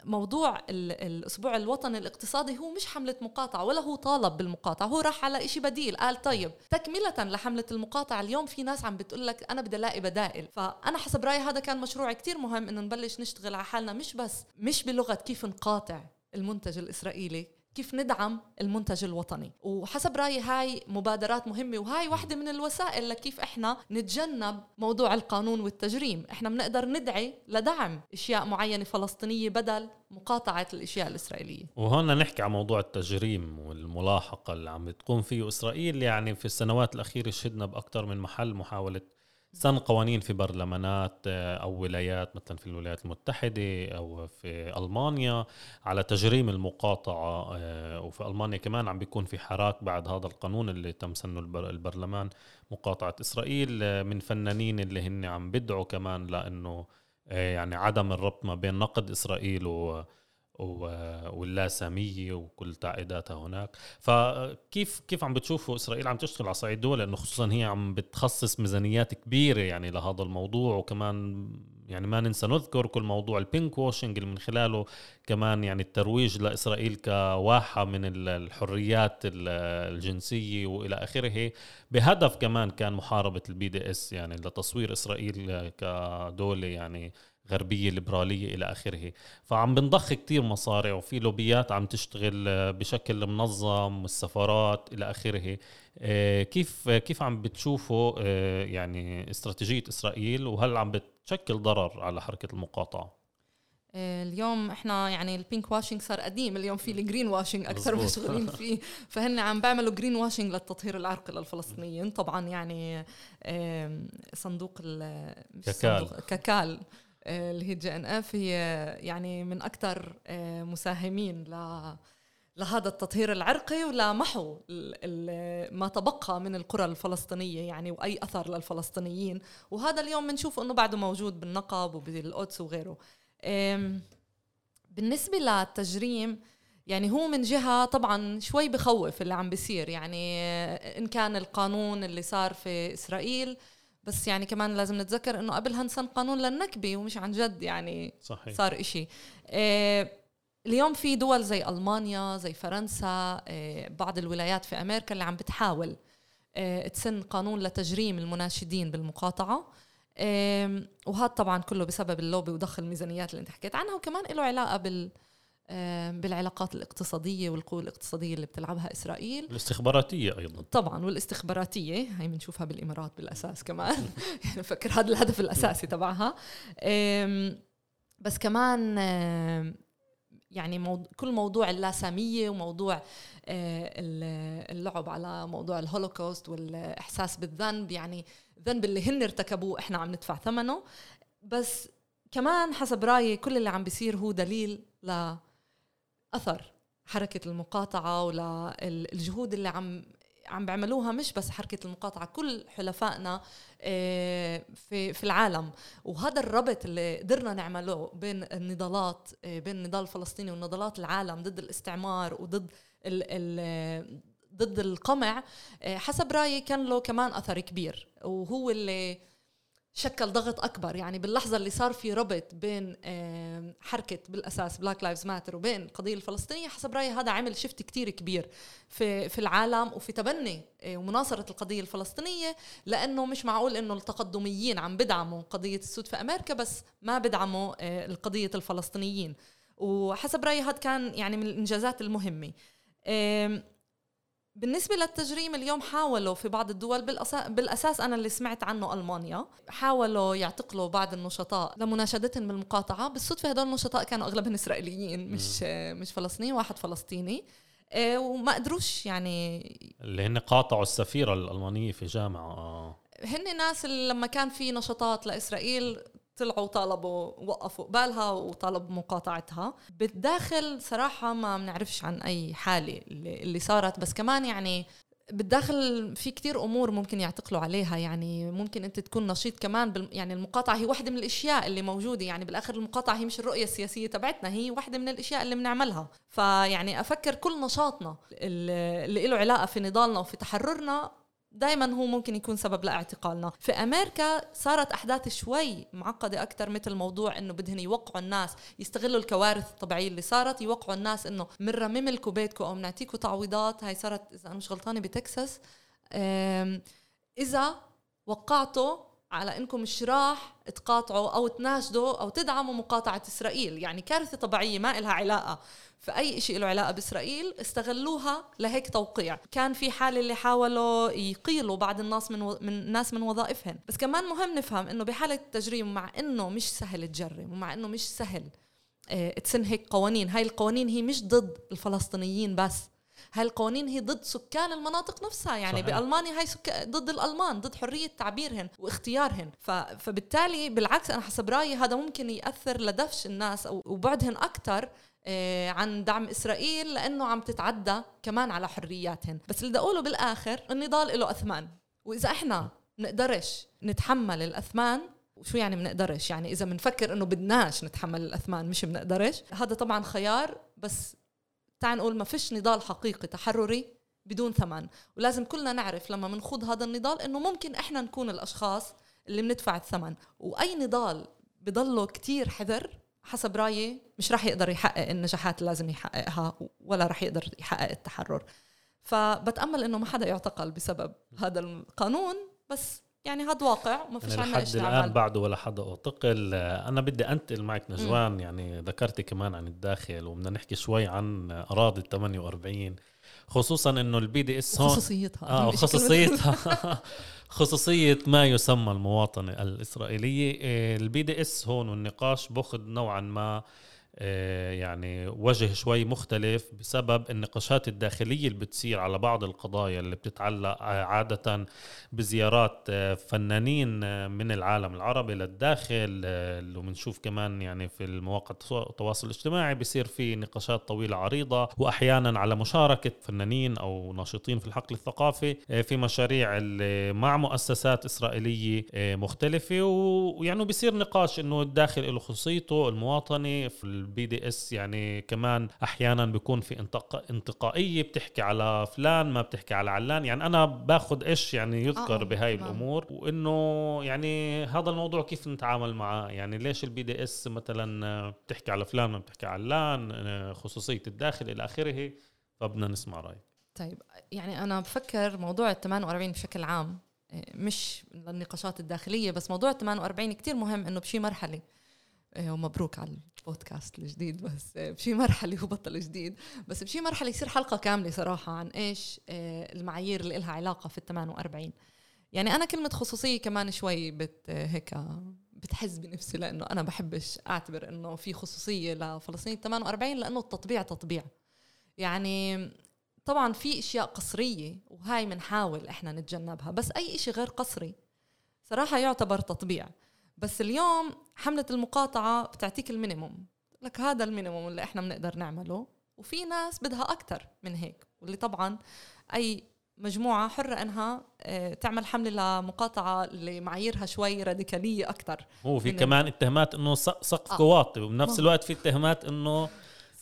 موضوع الأسبوع الوطني الاقتصادي هو مش حملة مقاطعة ولا هو طالب بالمقاطعة هو راح على إشي بديل قال طيب تكملة لحملة المقاطعة اليوم في ناس عم بتقول لك أنا بدي ألاقي بدائل. فأنا حسب رأيي هذا كان مشروع كتير مهم إنه نبلش نشتغل على حالنا مش بس مش بلغة كيف نقاطع المنتج الإسرائيلي كيف ندعم المنتج الوطني. وحسب رأيي هاي مبادرات مهمة وهاي واحدة من الوسائل لكيف إحنا نتجنب موضوع القانون والتجريم. إحنا بنقدر ندعي لدعم أشياء معينة فلسطينية بدل مقاطعة الأشياء الإسرائيلية. وهون نحكي عن موضوع التجريم والملاحقة اللي عم بتقوم فيه إسرائيل. يعني في السنوات الأخيرة شهدنا بأكثر من محل محاولة سن قوانين في برلمانات آه، أو ولايات مثلا في الولايات المتحدة أو في ألمانيا على تجريم المقاطعة آه، وفي ألمانيا كمان عم بيكون في حراك بعد هذا القانون اللي تم سنه البرلمان مقاطعة إسرائيل آه، من فنانين اللي هن عم بدعوا كمان لأنه يعني عدم الربط ما بين نقد إسرائيل و واللاسامية وكل تعقيداتها هناك. فكيف كيف عم بتشوفوا إسرائيل عم تشتغل على صعيد دول لأنه خصوصا هي عم بتخصص ميزانيات كبيرة يعني لهذا الموضوع وكمان يعني ما ننسى نذكر كل موضوع ال pinkwashing اللي من خلاله كمان يعني الترويج لإسرائيل كواحة من الحريات الجنسية وإلى آخره. بهدف كمان كان محاربة ال BDS يعني لتصوير إسرائيل كدولة يعني غربية ليبرالية إلى آخره. فعم بنضخ كتير مصاري وفي لوبيات عم تشتغل بشكل منظم والسفارات إلى آخره. آه، كيف كيف عم بتشوفوا آه، يعني استراتيجية إسرائيل وهل عم بتشكل ضرر على حركة المقاطعة؟ آه، اليوم إحنا يعني ال pinkwashing صار قديم اليوم في ال greenwashing أكثر مشغولين فيه. فهن عم بيعملوا greenwashing للتطهير العرقي للفلسطينيين. طبعا يعني صندوق كاكال كاكال آه، اللي هي JNF هي يعني من أكثر آه، مساهمين ل لهذا التطهير العرقي ولمحو ما تبقى من القرى الفلسطينية يعني وأي أثر للفلسطينيين. وهذا اليوم بنشوف أنه بعده موجود بالنقب وبالقدس وغيره. بالنسبة للتجريم يعني هو من جهة طبعا شوي بخوف اللي عم بيصير. يعني إن كان القانون اللي صار في إسرائيل بس يعني كمان لازم نتذكر إنه قبلها انسان قانون للنكبة ومش عن جد يعني صحيح. صار إشي إيه اليوم في دول زي ألمانيا زي فرنسا إيه بعض الولايات في أمريكا اللي عم بتحاول إيه تسن قانون لتجريم المناشدين بالمقاطعة وهذا طبعا كله بسبب اللوبي وضخ الميزانيات اللي أنت حكيت عنها وكمان له علاقة بال بالعلاقات الاقتصادية والقوة الاقتصادية اللي بتلعبها إسرائيل. الاستخباراتية أيضا. طبعا والاستخباراتية هي بنشوفها بالإمارات بالأساس كمان. يعني فكر هذا الهدف الأساسي تبعها. بس كمان يعني. كل موضوع اللاسامية وموضوع آه، اللعب على موضوع الهولوكوست والإحساس بالذنب يعني الذنب اللي هن ارتكبوه إحنا عم ندفع ثمنه. بس كمان حسب رأيي كل اللي عم بيصير هو دليل لاثر حركة المقاطعة وللجهود اللي عم عم بيعملوها مش بس حركة المقاطعة كل حلفائنا آه، في في العالم. وهذا الربط اللي قدرنا نعمله بين النضالات آه، بين النضال الفلسطيني ونضالات العالم ضد الاستعمار وضد ال ال ضد القمع آه، حسب رأيي كان له كمان أثر كبير. وهو اللي شكل ضغط أكبر. يعني باللحظة اللي صار في ربط بين حركة بالأساس Black Lives Matter وبين القضية الفلسطينية حسب رأيي هذا عمل shift كتير كبير في في العالم وفي تبني آه، ومناصرة القضية الفلسطينية لأنه مش معقول إنه التقدميين عم بدعموا قضية السود في أمريكا بس ما بدعموا آه، القضية الفلسطينيين. وحسب رأيي هذا كان يعني من الإنجازات المهمة. بالنسبة للتجريم اليوم حاولوا في بعض الدول بالأساس أنا اللي سمعت عنه ألمانيا حاولوا يعتقلوا بعض النشطاء لمناشدتهم بالمقاطعة بالصدفة هدول النشطاء كانوا أغلبهم إسرائيليين مش مش فلسطينيين واحد فلسطيني آه، وما قدروش يعني اللي هن قاطعوا السفيرة الألمانية في جامعة آه. هن ناس اللي لما كان في نشاطات لإسرائيل طلعوا طالبوا وقفوا قبالها وطالبوا مقاطعتها. بالداخل صراحة ما بنعرفش عن أي حالة اللي صارت بس كمان يعني بالداخل في كتير أمور ممكن يعتقلوا عليها. يعني ممكن أنت تكون نشيط كمان بال يعني المقاطعة هي واحدة من الأشياء اللي موجودة. يعني بالآخر المقاطعة هي مش الرؤية السياسية تبعتنا هي واحدة من الأشياء اللي بنعملها. فيعني أفكر كل نشاطنا اللي له علاقة في نضالنا وفي تحررنا دائما هو ممكن يكون سبب لاعتقالنا. في أمريكا صارت أحداث شوي معقدة أكثر مثل موضوع إنه بدهن يوقعوا الناس يستغلوا الكوارث الطبيعية اللي صارت يوقعوا الناس إنه بنرمم لكم بيتكم أو بنعطيكم تعويضات. هاي صارت إذا أنا مش غلطانة بتكساس. إذا وقعتوا على إنكم مش راح تقاطعوا أو تناشدوا أو تدعموا مقاطعة إسرائيل. يعني كارثة طبيعية ما لها علاقة. فأي شيء له علاقة بإسرائيل استغلوها لهيك توقيع. كان في حالة اللي حاولوا يقيلوا بعض الناس من, و... من الناس من وظائفهم. بس كمان مهم نفهم إنه بحالة التجريم مع إنه مش سهل تجرم ومع إنه مش سهل آه تسن هيك قوانين. هاي القوانين هي مش ضد الفلسطينيين بس. هاي القوانين هي ضد سكان المناطق نفسها يعني صحيح. بألمانيا هاي سك... ضد الألمان ضد حرية تعبيرهن واختيارهن. ف... فبالتالي بالعكس أنا حسب رأيي هذا ممكن يأثر لدفش الناس وبعدهن أكثر آه، عن دعم إسرائيل لأنه عم تتعدى كمان على حرياتهن. بس اللي بدي أقوله بالآخر النضال له أثمان. وإذا إحنا بنقدرش نتحمل الأثمان وشو يعني بنقدرش يعني إذا بنفكر إنه بدناش نتحمل الأثمان مش بنقدرش هذا طبعا خيار بس تعال نقول ما فيش نضال حقيقي تحرري بدون ثمن. ولازم كلنا نعرف لما بنخوض هذا النضال إنه ممكن إحنا نكون الأشخاص اللي بندفع الثمن. وأي نضال بضله كتير حذر حسب رأيي مش راح يقدر يحقق النجاحات اللي لازم يحققها ولا راح يقدر يحقق التحرر. فبتأمل إنه ما حدا يعتقل بسبب هذا القانون بس يعني هذا واقع ما فيش عنا لحد الآن بعده ولا حدا أعتقل. أنا بدي أنتقل معك نجوان م. يعني ذكرتي كمان عن الداخل وبدنا نحكي شوي عن أراضي ال 48 خصوصا إنه ال BDS هون خصوصيتها آه خصوصيتها خصوصية ما يسمى المواطنة الإسرائيلية. آه، ال BDS هون والنقاش باخذ نوعا ما آه، يعني وجه شوي مختلف بسبب النقاشات الداخلية اللي بتصير على بعض القضايا اللي بتتعلق عادة بزيارات آه، فنانين من العالم العربي للداخل اللي بنشوف كمان يعني في المواقع التواصل الاجتماعي بصير في نقاشات طويلة عريضة وأحيانا على مشاركة فنانين أو ناشطين في الحقل الثقافي في مشاريع مع مؤسسات إسرائيلية مختلفة ويعني بصير نقاش إنه الداخل له خصوصيته المواطنة في ال BDS يعني كمان أحيانا بيكون في انتقائية بتحكي على فلان ما بتحكي على علان. يعني أنا باخذ إيش يعني يذكر آه بهاي. الأمور وإنه يعني هذا الموضوع كيف نتعامل معاه؟ يعني ليش ال BDS مثلا بتحكي على فلان ما بتحكي على علان خصوصية الداخل إلى آخره؟ فبدنا نسمع رأيك. طيب يعني أنا بفكر موضوع ال 48 بشكل عام مش للنقاشات الداخلية بس موضوع ال 48 كتير مهم إنه بشي مرحلة. إيه، ومبروك على البودكاست الجديد بس بشي مرحلة هو بطل جديد بس بشي مرحلة يصير حلقة كاملة صراحة عن إيش إيه، المعايير اللي لها علاقة في ال 48 يعني أنا كلمة خصوصية كمان شوي بت هيك بتحز بنفسي لأنه أنا بحبش أعتبر إنه في خصوصية لفلسطين 48 لأنه التطبيع تطبيع. يعني طبعا في أشياء قسرية وهاي بنحاول إحنا نتجنبها بس أي شيء غير قسري صراحة يعتبر تطبيع. بس اليوم حملة المقاطعة بتعطيك ال minimum لك هذا ال minimum اللي إحنا بنقدر نعمله وفي ناس بدها أكثر من هيك واللي طبعا أي مجموعة حرة إنها آه، تعمل حملة لمقاطعة اللي معاييرها شوي راديكالية أكثر هو في كمان اتهامات إنه سقف آه. واطي وبنفس الوقت في اتهامات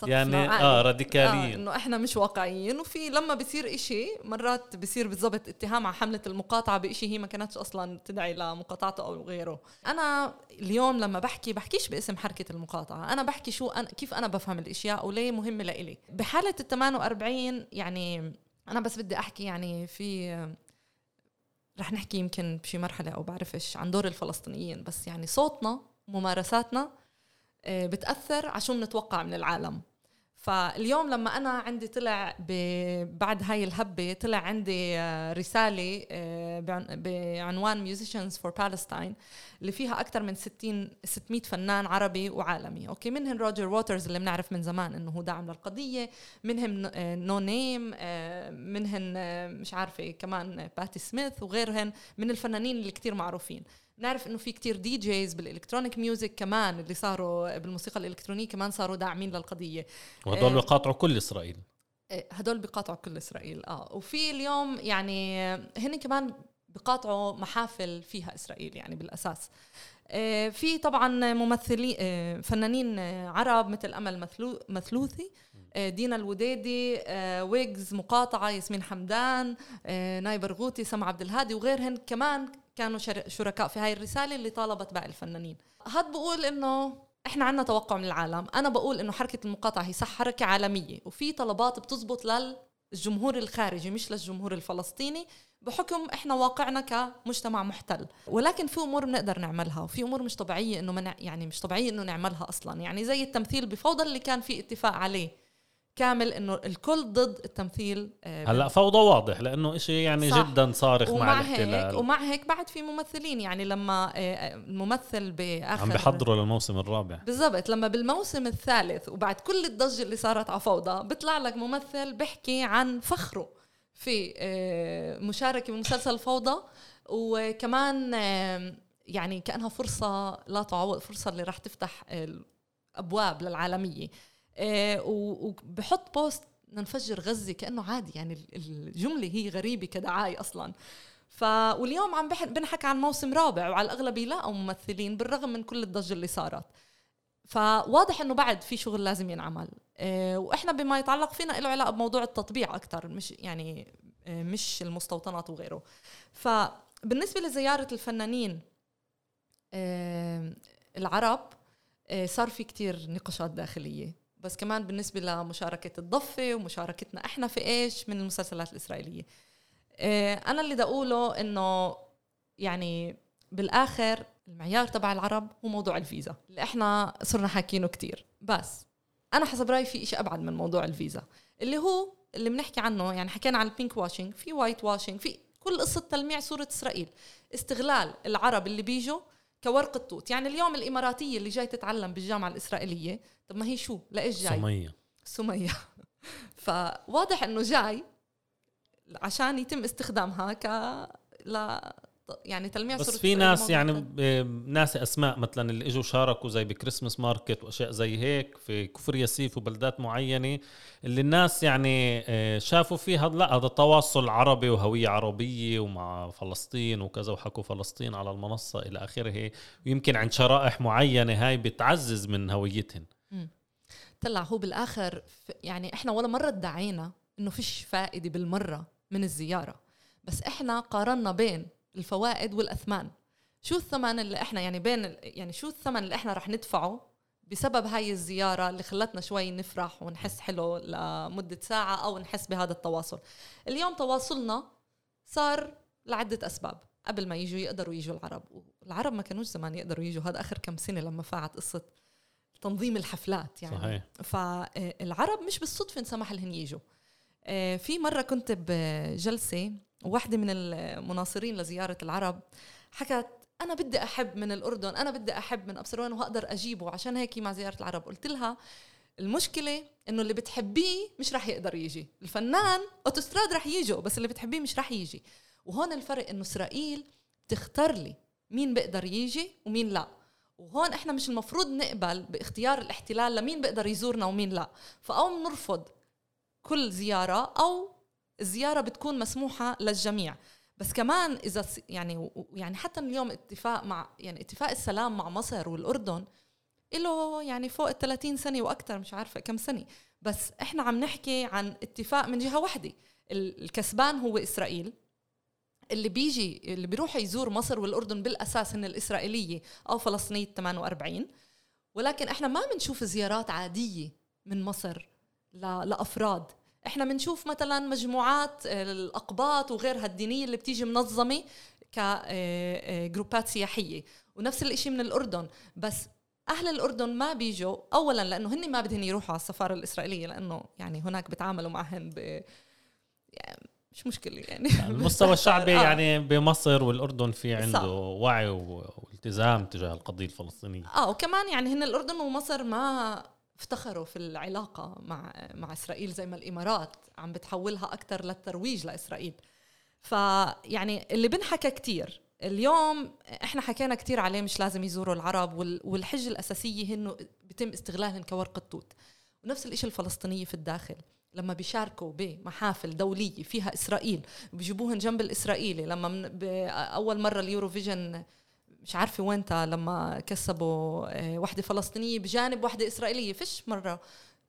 يعني آه راديكاليين آه إنه إحنا مش واقعيين. وفي لما بصير إشي مرات بصير بالضبط اتهام على حملة المقاطعة بإشي هي ما كانتش أصلا تدعي لمقاطعته أو غيره. أنا اليوم لما بحكي بحكيش باسم حركة المقاطعة. أنا بحكي شو أنا كيف أنا بفهم الأشياء وليه مهمة لإلي. بحالة ال 48 يعني أنا بس بدي أحكي يعني في رح نحكي يمكن بشي مرحلة أو بعرفش عن دور الفلسطينيين بس يعني صوتنا ممارساتنا آه، بتأثر على شو بنتوقع من العالم. فاليوم لما أنا عندي طلع بعد هاي الهبة طلع عندي آه، رسالة آه، بعنوان Musicians for Palestine اللي فيها أكثر من 60 600 فنان عربي وعالمي. أوكي؟ منهم روجر ووترز اللي بنعرف من زمان إنه هو داعم للقضية منهم Noname آه، منهم مش عارفة كمان باتي سميث وغيرهم من الفنانين اللي كتير معروفين. نعرف إنه في كتير DJs بال electronic music كمان اللي صاروا بالموسيقى الإلكترونية كمان صاروا داعمين للقضية. وهدول آه بيقاطعوا كل إسرائيل. إيه، هدول بيقاطعوا كل إسرائيل آه. وفي اليوم يعني هن كمان بيقاطعوا محافل فيها إسرائيل يعني بالأساس. آه في طبعا ممثلين آه فنانين عرب مثل أمل مثلو مثلوثي آه، دينا الوديدي آه، ويجز مقاطعة ياسمين حمدان آه، ناي برغوثي سمع عبد الهادي وغيرهن كمان كانوا شركاء في هاي الرسالة اللي طالبت باقي الفنانين. هاد بقول إنه إحنا عندنا توقع من العالم. أنا بقول إنه حركة المقاطعة هي صح حركة عالمية وفي طلبات بتزبط للجمهور الخارجي مش للجمهور الفلسطيني بحكم إحنا واقعنا كمجتمع محتل. ولكن في أمور بنقدر نعملها وفي أمور مش طبيعية إنه منع يعني مش طبيعية إنه نعملها أصلا. يعني زي التمثيل بفوضى اللي كان في اتفاق عليه. كامل إنه الكل ضد التمثيل آه، هلأ فوضى واضح لأنه إشي يعني صح. جدا صارخ ومع مع الاحتلال. هيك ومع هيك بعد في ممثلين يعني لما آه، الممثل بآخر عم بحضروا للموسم الرابع. بالضبط لما بالموسم الثالث وبعد كل الضجة اللي صارت على فوضى بيطلع لك ممثل بيحكي عن فخره في آه، مشاركة بمسلسل فوضى وكمان يعني كأنها فرصة لا تعوض فرصة اللي راح تفتح الأبواب للعالمية. آه، وبحط بوست ننفجر غزة كأنه عادي يعني الجملة هي غريبة كدعاية أصلا. ف واليوم عم بنحكى عن موسم رابع وعلى الاغلب يلاقوا ممثلين بالرغم من كل الضجة اللي صارت. فواضح إنه بعد في شغل لازم ينعمل. آه، وإحنا بما يتعلق فينا له علاقة بموضوع التطبيع أكثر مش يعني آه، مش المستوطنات وغيره. فبالنسبه لزيارة الفنانين العرب صار في كتير نقاشات داخلية. بس كمان بالنسبة لمشاركة الضفة ومشاركتنا إحنا في إيش من المسلسلات الإسرائيلية. آه، أنا اللي بدي أقوله إنه يعني بالآخر المعيار تبع العرب هو موضوع الفيزا اللي إحنا صرنا حاكينه كتير. بس أنا حسب رأيي في إشي أبعد من موضوع الفيزا اللي هو اللي بنحكي عنه يعني حكينا عن ال pinkwashing في whitewashing في كل قصة تلميع صورة إسرائيل. استغلال العرب اللي بيجوا كورقة توت يعني اليوم الإماراتية اللي جاي تتعلم بالجامعة الإسرائيلية طب ما هي شو؟ لإيش جاي؟ سمية. سمية. فواضح إنه جاي عشان يتم استخدامها ك لا يعني تلميع بس في ناس يعني ناس أسماء مثلا اللي إجوا شاركوا زي بكريسماس ماركت وأشياء زي هيك في كفر ياسيف وبلدات معينة اللي الناس يعني آه، شافوا فيها لا هذا تواصل عربي وهوية عربية ومع فلسطين وكذا وحكوا فلسطين على المنصة إلى آخره. ويمكن عند شرائح معينة هاي بتعزز من هويتهم طلع هو بالآخر يعني إحنا ولا مرة ادعينا إنه فيش فائدة بالمرة من الزيارة. بس إحنا قارنا بين الفوائد والأثمان. شو الثمن اللي إحنا يعني بين يعني شو الثمن اللي إحنا رح ندفعه بسبب هاي الزيارة اللي خلتنا شوي نفرح ونحس حلو لمدة ساعة أو نحس بهذا التواصل؟ اليوم تواصلنا صار لعدة أسباب. قبل ما يجوا يقدروا يجوا العرب. العرب ما كانوش زمان يقدروا يجوا. هذا آخر كم سنة لما فاعت قصة تنظيم الحفلات يعني. صحيح. فالعرب مش بالصدفة انسمح لهم يجوا. آه، في مرة كنت بجلسة واحدة من المناصرين لزيارة العرب حكت أنا بدي أحب من الأردن أنا بدي أحب من ابصروان وهقدر أجيبه عشان هيك مع زيارة العرب. قلت لها المشكلة إنه اللي بتحبيه مش رح يقدر يجي. الفنان أوتوستراد رح يجوا بس اللي بتحبيه مش رح يجي. وهون الفرق إنه إسرائيل تختار لي مين بيقدر يجي ومين لا. وهون إحنا مش المفروض نقبل باختيار الاحتلال لمين بيقدر يزورنا ومين لا. فاو بنرفض كل زيارة أو الزياره بتكون مسموحة للجميع. بس كمان إذا يعني يعني حتى اليوم اتفاق مع يعني اتفاق السلام مع مصر والأردن له يعني فوق ال 30 سنة وأكثر مش عارفة كم سنة. بس إحنا عم نحكي عن اتفاق من جهة واحدة الكسبان هو إسرائيل. اللي بيجي اللي بيروح يزور مصر والأردن بالأساس هن الإسرائيلية أو فلسطينية 48 ولكن إحنا ما بنشوف زيارات عادية من مصر لأفراد. إحنا بنشوف مثلا مجموعات الاقباط وغيرها الدينية اللي بتيجي منظمة كجروبات آه، آه، سياحية. ونفس الشيء من الأردن. بس أهل الأردن ما بيجوا اولا لأنه هن ما بدهن يروحوا على السفارة الإسرائيلية لأنه يعني هناك بتعاملوا معهن ب يعني مش مشكلة يعني. المستوى الشعبي آه. يعني بمصر والأردن في عنده صح. وعي والتزام تجاه القضية الفلسطينية. آه وكمان يعني هن الأردن ومصر ما افتخروا في العلاقة مع مع إسرائيل زي ما الإمارات عم بتحولها أكثر للترويج لإسرائيل. فيعني اللي بنحكى كتير اليوم إحنا حكينا كتير عليه مش لازم يزوروا العرب والحجة الأساسية انه بيتم استغلالهم كورقة توت ونفس الشيء الفلسطينية في الداخل لما بيشاركوا بمحافل دولية فيها إسرائيل وبيجيبوهن جنب الإسرائيلي لما من أول مرة اليوروفيجن مش عارفة وينتا لما كسبوا آه، وحدة فلسطينية بجانب وحدة إسرائيلية. فيش مرة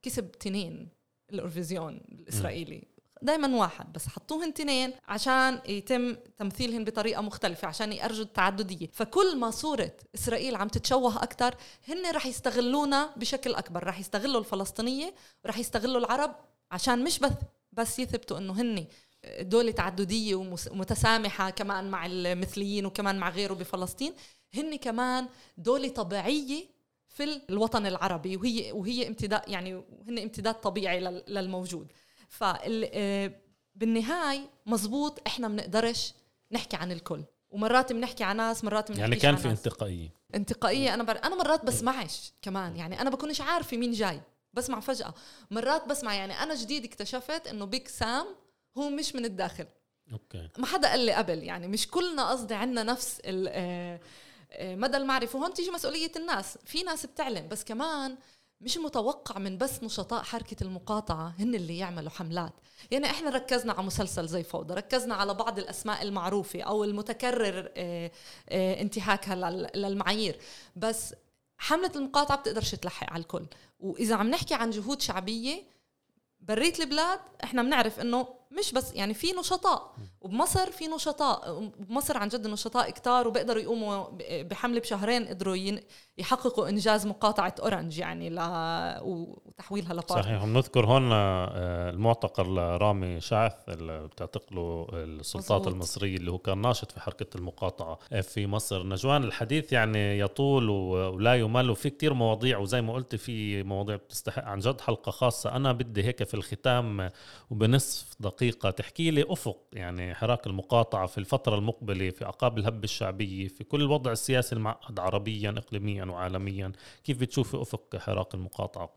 كسب تنين الأوروفيزيون الإسرائيلي. دائما واحد بس حطوهن تنين عشان يتم تمثيلهن بطريقة مختلفة عشان يأرجوا التعددية. فكل ما صورة إسرائيل عم تتشوه أكثر هن رح يستغلونا بشكل أكبر. رح يستغلوا الفلسطينية ورح يستغلوا العرب عشان مش بس بس يثبتوا إنه هن دولة تعددية ومتسامحة كمان مع المثليين وكمان مع غيره بفلسطين هن كمان دولة طبيعية في الوطن العربي وهي وهي امتداد يعني هن امتداد طبيعي للموجود. ف بالنهاية مزبوط إحنا بنقدرش نحكي عن الكل. ومرات بنحكي عن ناس مرات بنحكي يعني كان في انتقائية. انتقائية. أنا بر... أنا مرات بسمعش كمان. يعني أنا بكونش عارفة مين جاي. بسمع فجأة. مرات بسمع يعني أنا جديد اكتشفت إنه بيك سام هو مش من الداخل. أوكي. ما حدا قال لي قبل يعني مش كلنا قصدي عندنا نفس آه، آه، مدى المعرفة. وهون تيجي مسؤولية الناس. في ناس بتعلم بس كمان مش متوقع من بس نشطاء حركة المقاطعة هن اللي يعملوا حملات. يعني إحنا ركزنا على مسلسل زي فوضى ركزنا على بعض الأسماء المعروفة أو المتكرر آه انتهاكها للمعايير. بس حملة المقاطعة بتقدرش تلحق على الكل. وإذا عم نحكي عن جهود شعبية برات البلاد إحنا بنعرف إنه مش بس يعني في نشطاء. وبمصر في نشطاء بمصر عن جد نشطاء كتار وبيقدروا يقوموا بحمله بشهرين قدروا يحققوا إنجاز مقاطعة أورنج يعني ل وتحويلها لبارت صحيح. نذكر هون آه، المعتقل رامي شعث اللي بتعتقله السلطات مزبوط. المصرية اللي هو كان ناشط في حركة المقاطعة في مصر. نجوان الحديث يعني يطول ولا يمل وفي كتير مواضيع وزي ما قلت في مواضيع بتستحق عن جد حلقة خاصة. أنا بدي هيك في الختام وبنصف دقيقة تحكي لي أفق يعني حراك المقاطعة في الفترة المقبلة في أعقاب الهبة الشعبية في كل الوضع السياسي المعقد عربيا اقليميا. وعالميا؟ كيف بتشوفي أفق حراك المقاطعة؟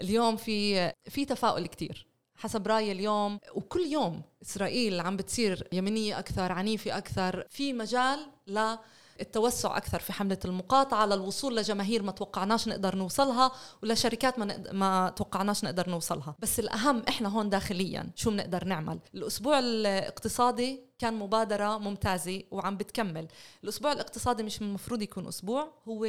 اليوم في في تفاؤل كتير. حسب رأيي اليوم وكل يوم إسرائيل عم بتصير يمنيه أكثر عنيفة أكثر في مجال للتوسع أكثر في حملة المقاطعة للوصول لجماهير ما توقعناش نقدر نوصلها ولشركات ما ما توقعناش نقدر نوصلها. بس الأهم إحنا هون داخليا شو بنقدر نعمل؟ الأسبوع الاقتصادي كان مبادرة ممتازة وعم بتكمل. الأسبوع الاقتصادي مش المفروض يكون أسبوع هو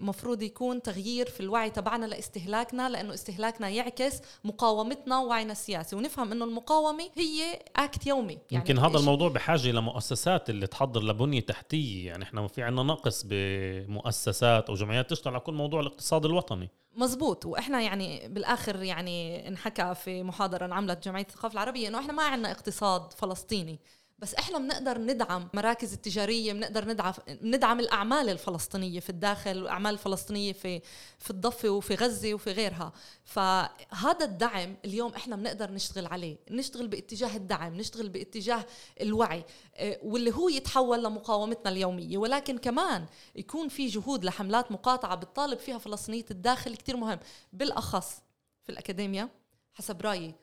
مفروض يكون تغيير في الوعي تبعنا لاستهلاكنا لأنه استهلاكنا يعكس مقاومتنا ووعينا السياسي. ونفهم أنه المقاومة هي أكت يومي. يعني يمكن هذا الموضوع بحاجة لمؤسسات اللي تحضر لبنية تحتية. يعني إحنا في عنا نقص بمؤسسات أو جمعيات تشتغل على كل موضوع الاقتصاد الوطني. مزبوط. وإحنا يعني بالآخر يعني انحكى في محاضرة انعملت جمعية الثقافة العربية إنه إحنا ما عندنا اقتصاد فلسطيني. بس إحنا بنقدر ندعم مراكز التجارية بنقدر ندعم ندعم الأعمال الفلسطينية في الداخل والأعمال الفلسطينية في في الضفة وفي غزة وفي غيرها. فهذا الدعم اليوم إحنا بنقدر نشتغل عليه. نشتغل باتجاه الدعم نشتغل باتجاه الوعي آه، واللي هو يتحول لمقاومتنا اليومية. ولكن كمان يكون في جهود لحملات مقاطعة بتطالب فيها فلسطينية الداخل كتير مهم. بالأخص في الاكاديميا حسب رأيي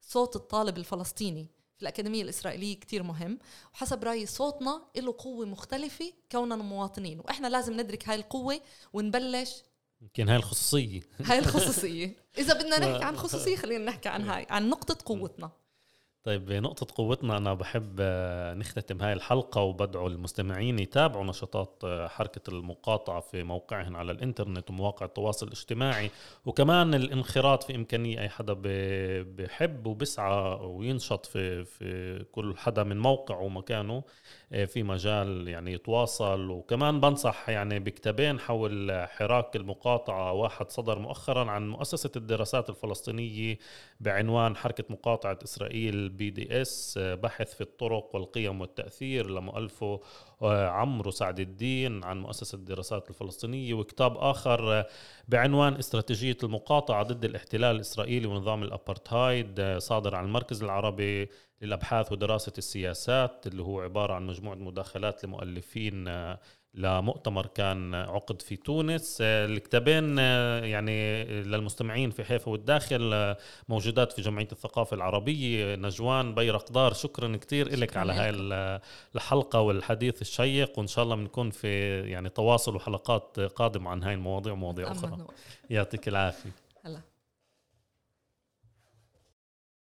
صوت الطالب الفلسطيني. في الأكاديمية الإسرائيلية كتير مهم. وحسب رأيي صوتنا له قوة مختلفة كوننا مواطنين. وإحنا لازم ندرك هاي القوة ونبلش. يمكن هاي الخصوصية. هاي الخصوصية. إذا بدنا نحكي عن خصوصية خلينا نحكي عن هاي عن نقطة قوتنا. طيب نقطة قوتنا أنا بحب آه، نختتم هاي الحلقة وبدعو المستمعين يتابعوا نشاطات آه، حركة المقاطعة في موقعهم على الإنترنت ومواقع التواصل الاجتماعي. وكمان الانخراط في إمكانية أي حدا بحب وبسعى وينشط في, في كل حدا من موقعه ومكانه آه، في مجال يعني يتواصل. وكمان بنصح يعني بكتابين حول حراك المقاطعة. واحد صدر مؤخرا عن مؤسسة الدراسات الفلسطينية بعنوان حركة مقاطعة إسرائيل بي دي اس بحث في الطرق والقيم والتأثير لمؤلفه آه، عمرو سعد الدين عن مؤسسة الدراسات الفلسطينية وكتاب آخر بعنوان استراتيجية المقاطعة ضد الاحتلال الإسرائيلي ونظام الأبرتهايد آه، صادر عن المركز العربي للأبحاث ودراسة السياسات اللي هو عبارة عن مجموعة مداخلات لمؤلفين آه، لمؤتمر كان عقد في تونس. الكتابين يعني للمستمعين في حيفا والداخل موجودات في جمعية الثقافة العربية. نجوان بيرقدار شكرا كثير لك على هاي الحلقة والحديث الشيق وإن شاء الله بنكون في يعني تواصل وحلقات قادمة عن هاي المواضيع ومواضيع أخرى. يعطيك العافية.